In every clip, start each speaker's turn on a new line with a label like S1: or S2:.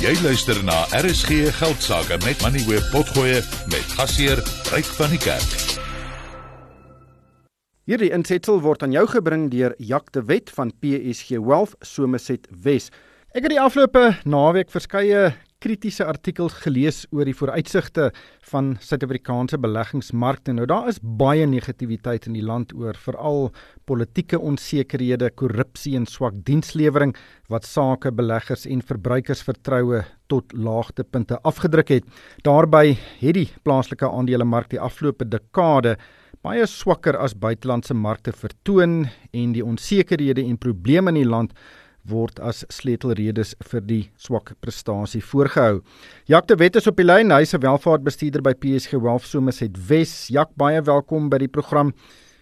S1: Jy luister na RSG Geldsaake met Money Web Potgoe met gasheer Ryk van die Kerk.
S2: Hierdie insetsel word aan jou gebring deur Jacques de Wet van PSG Wealth Somerset Wes. Ek het die afgelope naweek verskeie kritiese artikels gelees oor die vooruitsigte van Suid-Afrikaanse beleggingsmarkte. Nou daar is baie negativiteit in die land oor veral politieke onsekerhede, korrupsie en swak dienslewering wat sake beleggers en verbruikersvertroue tot laagtepunte afgedruk het. Daarby het die plaaslike aandelemark die afgelope dekade baie swakker as buitelandse markte vertoon en die onsekerhede en probleme in die land word as sleutelredes vir die swak prestasie voorgehou. Jak de Wet is op die lyn, hy is 'n welvaartbestuurder by PSG Wealth Somerset Wes. Jak, baie welkom by die program.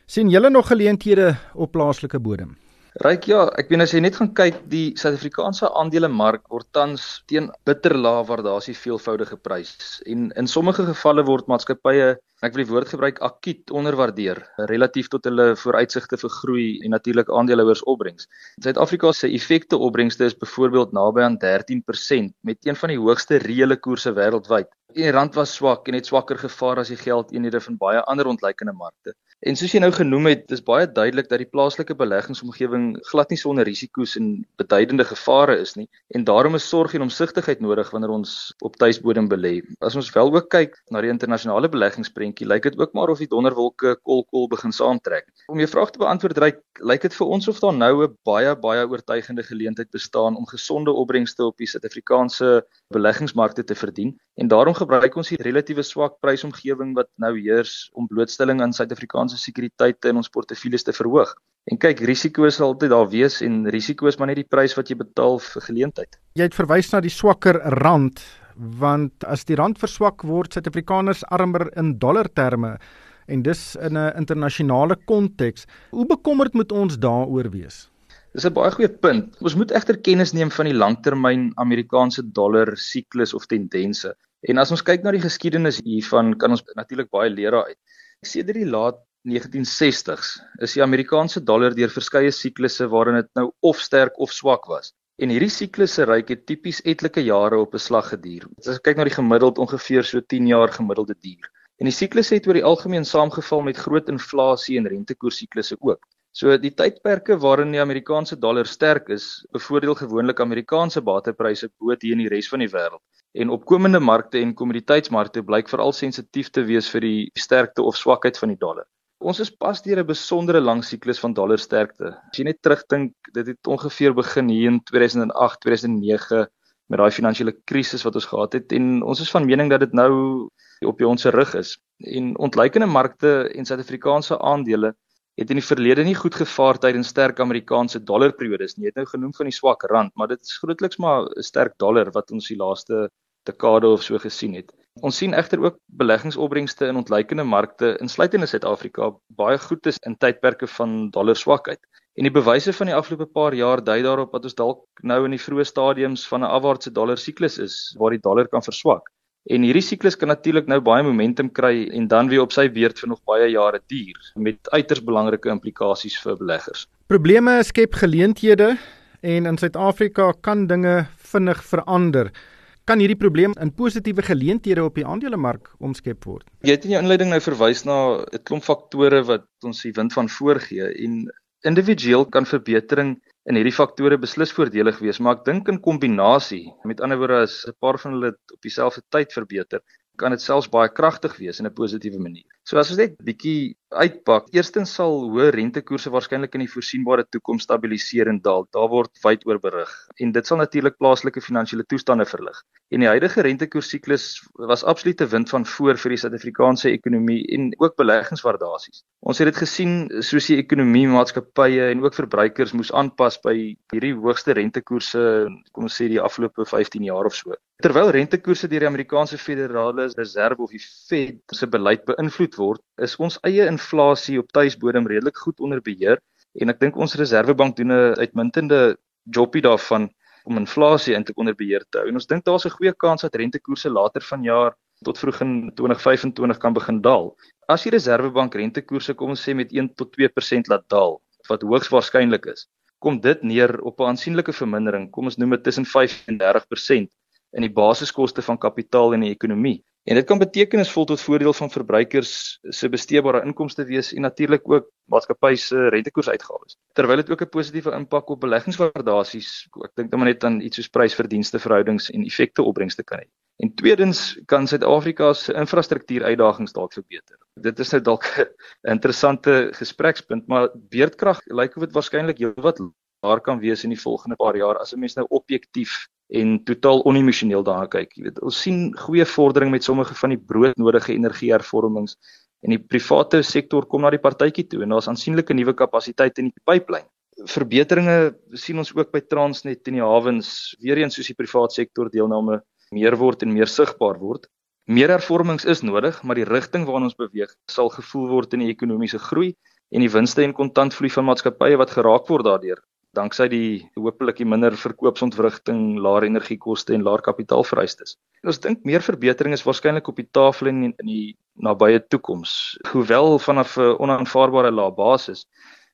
S2: sien julle nog geleenthede op plaaslike bodem?
S3: Ryk ja, ek weet as jy net gaan kyk, die Suid-Afrikaanse aandelemark word tans teen bitterlae waardasie veelvoudige prys en in sommige gevalle word maatskappye ek wil die woord gebruik akuut onderwaardeer relatief tot hulle vooruitsigte vir groei en natuurlik aandeelhouers opbrengs. Suid-Afrika se effekte opbrengste is byvoorbeeld naby aan 13% met een van die hoogste reële koerse wêreldwyd. Die rand was swak en het swakker gevaar as die geldeenhede van baie ander ontleikende markte. En soos jy nou genoem het, dis baie duidelik dat die plaaslike beleggingsomgewing glad nie sonder risiko's en beduidende gevare is nie en daarom is sorg en omsigtigheid nodig wanneer ons op tuisbodem belê. As ons wel ook kyk na die internasionale beleggingsprentjie, lyk dit ook maar of die donderwolke kolkol begin saamtrek. Om jou vraag te beantwoord, ryk, lyk dit vir ons of daar nou 'n baie baie oortuigende geleentheid bestaan om gesonde opbrengste op die Suid-Afrikaanse beleggingsmarkte te verdien en daarom gebruik ons die relatiewe swak prysomgewing wat nou heers om blootstelling aan Suid-Afrikaanse sekuriteite in ons portefeuilles te verhoog. En kyk, risiko's sal altyd daar wees en risiko's maar net die prys wat jy betaal vir geleentheid.
S2: Jy het verwys na die swakker rand want as die rand verswak word Suid-Afrikaners armer in dollar terme en dis in 'n internasionale konteks. Hoe bekommerd moet ons daaroor wees?
S3: Dis 'n baie goeie punt. Ons moet egter kennis neem van die langtermyn Amerikaanse dollar siklus of tendense. En as ons kyk na die geskiedenis hiervan, kan ons natuurlik baie leer daaruit. Sedert die laat 1960s is die Amerikaanse dollar deur verskeie siklusse waarin dit nou of sterk of swak was. En hierdie siklusse reik het tipies etlike jare op 'n slag geduur. As ek kyk na die gemiddeld ongeveer so 10 jaar gemiddelde duur. En die siklusse het oor die algemeen saamgeval met groot inflasie en rentekoersiklusse ook. So die tydperke waarin die Amerikaanse dollar sterk is, bevoordeel gewoonlik Amerikaanse batepryse bo teen die res van die wêreld. En opkomende markte en kommoditeitsmarkte blyk veral sensitief te wees vir die sterkte of swakheid van die dollar. Ons is pas deur 'n besondere lang siklus van dollar sterkte. As jy net terugdink, dit het ongeveer begin hier in 2008, 2009 met daai finansiële krisis wat ons gehad het en ons is van mening dat dit nou op ons rug is. En ontleikende markte en Suid-Afrikaanse aandele het in die verlede nie goed gevaar tydens sterk Amerikaanse dollarperiodes nie. Jy het nou genoem van die swak rand, maar dit is grootliks maar 'n sterk dollar wat ons die laaste dekade of so gesien het. Ons sien egter ook beleggingsopbrengste in ontleikende markte insluitende Suid-Afrika baie goed is in tydperke van dollar swakheid. En die bewyse van die afgelope paar jaar dui daarop dat ons dalk nou in die vroeë stadiums van 'n afwaartse dollar siklus is waar die dollar kan verswak. En hierdie siklus kan natuurlik nou baie momentum kry en dan weer op sy beurt vir nog baie jare duur met uiters belangrike implikasies vir beleggers.
S2: Probleme skep geleenthede en in Suid-Afrika kan dinge vinnig verander kan hierdie probleem in positiewe geleenthede op die aandelemark omskep word.
S3: Jy het in jou inleiding nou verwys na 'n klomp faktore wat ons die wind van voorgee en individueel kan verbetering in hierdie faktore beslis voordelig wees, maar ek dink in kombinasie, met ander woorde as 'n paar van hulle op dieselfde tyd verbeter, kan dit selfs baie kragtig wees in 'n positiewe manier. So as ons net bietjie uitpak, eerstens sal hoë rentekoerse waarskynlik in die voorsienbare toekoms stabiliseer en daal. Daar word wyd oor berig en dit sal natuurlik plaaslike finansiële toestande verlig. En die huidige rentekoersiklus was absolute wind van voor vir die Suid-Afrikaanse ekonomie en ook beleggingswaardasies. Ons het dit gesien soos die ekonomie, maatskappye en ook verbruikers moes aanpas by hierdie hoogste rentekoerse, kom ons sê die afgelope 15 jaar of so. Terwyl rentekoerse deur die Amerikaanse Federale Reserve of die Fed se beleid beïnvloed word, is ons eie inflasie op tuisbodem redelik goed onder beheer en ek dink ons Reservebank doen 'n uitmuntende jobie daarvan om inflasie in te onder beheer te hou. En ons dink daar's 'n goeie kans dat rentekoerse later vanjaar tot vroeg in 2025 kan begin daal. As die Reservebank rentekoerse kom ons sê met 1 tot 2% laat daal, wat hoogs waarskynlik is, kom dit neer op 'n aansienlike vermindering, kom ons noem dit tussen 5 en 30% in die basiskoste van kapitaal in die ekonomie. En dit kan betekenisvol tot voordeel van verbruikers se besteedbare inkomste wees en natuurlik ook maatskappye se rentekoersuitgawes. Terwyl dit ook 'n positiewe impak op beleggingswaardasies, ek dink dan net aan iets soos prys-verdienste verhoudings en effekte opbrengste kan hê. En tweedens kan Suid-Afrika se infrastruktuur uitdagings dalk verbeter. Dit is nou dalk 'n interessante gesprekspunt, maar beerdkrag lyk of dit waarskynlik heelwat daar kan wees in die volgende paar jaar as 'n mens nou objektief en totaal onemosioneel daarna kyk. Jy weet, ons sien goeie vordering met sommige van die broodnodige energiehervormings en die private sektor kom na die partytjie toe en daar's aansienlike nuwe kapasiteite in die pipeline. Verbeteringe sien ons ook by Transnet in die hawens, weer eens soos die private sektor deelname meer word en meer sigbaar word. Meer hervormings is nodig, maar die rigting waarna ons beweeg sal gevoel word in die ekonomiese groei en die winste en kontantvloei van maatskappye wat geraak word daardeur danksy die hopelik die minder verkoopsontwrigting, laer energiekoste en laer kapitaalvereistes. Ons dink meer verbetering is waarskynlik op die tafel in in die nabye toekoms, hoewel vanaf 'n onaanvaarbare lae basis.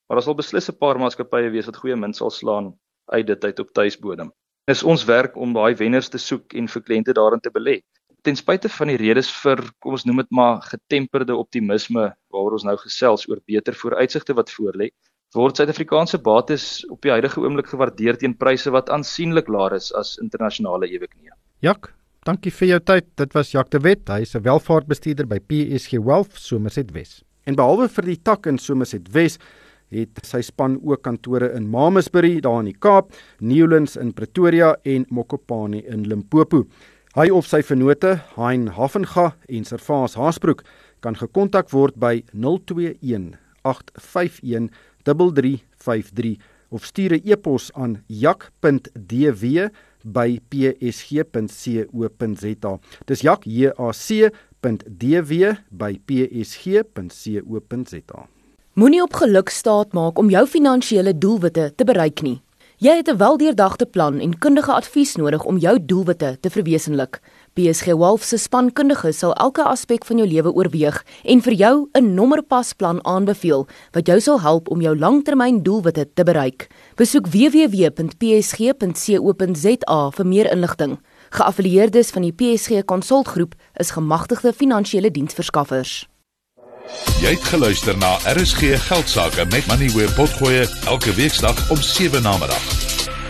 S3: Maar daar sal beslis 'n paar maatskappye wees wat goeie munt sal slaan uit dit uit op tuisbodem. Dis ons werk om daai wenners te soek en vir kliënte daarin te belê. Ten spyte van die redes vir kom ons noem dit maar getemperde optimisme waaroor ons nou gesels oor beter vooruitsigte wat voorlê, word Suid-Afrikaanse bates op die huidige oomblik gewaardeer teen pryse wat aansienlik laer is as internasionale eweknie.
S2: Jak, dankie vir jou tyd. Dit was Jak de Wet. Hy is 'n welvaartbestuurder by PSG Wealth Somerset West. En behalwe vir die tak in Somerset West, het sy span ook kantore in Mamasbury daar in die Kaap, Newlands in Pretoria en Mokopane in Limpopo. Hy of sy vennote, Hein Havenga en Servaas Haasbroek, kan gekontak word by 021 851 3353 of stuur 'n e-pos aan jak.dw by psg.co.za. Dis jak j a c .dw by psg.co.za.
S4: Moenie op geluk staat maak om jou finansiële doelwitte te bereik nie. Jy het 'n weldeurdagte plan en kundige advies nodig om jou doelwitte te verwesenlik. PSG Wolf se spankundige sal elke aspek van jou lewe oorweeg en vir jou 'n nommerpasplan aanbeveel wat jou sal help om jou langtermyndoelwitte te bereik. Besoek www.psg.co.za vir meer inligting. Geaffilieerdes van die PSG Konsultgroep is gemagtigde finansiële diensverskaffers.
S1: Jy het geluister na RSG Geldsaake met Money where potgoe elke weeksdag om 7 na middag.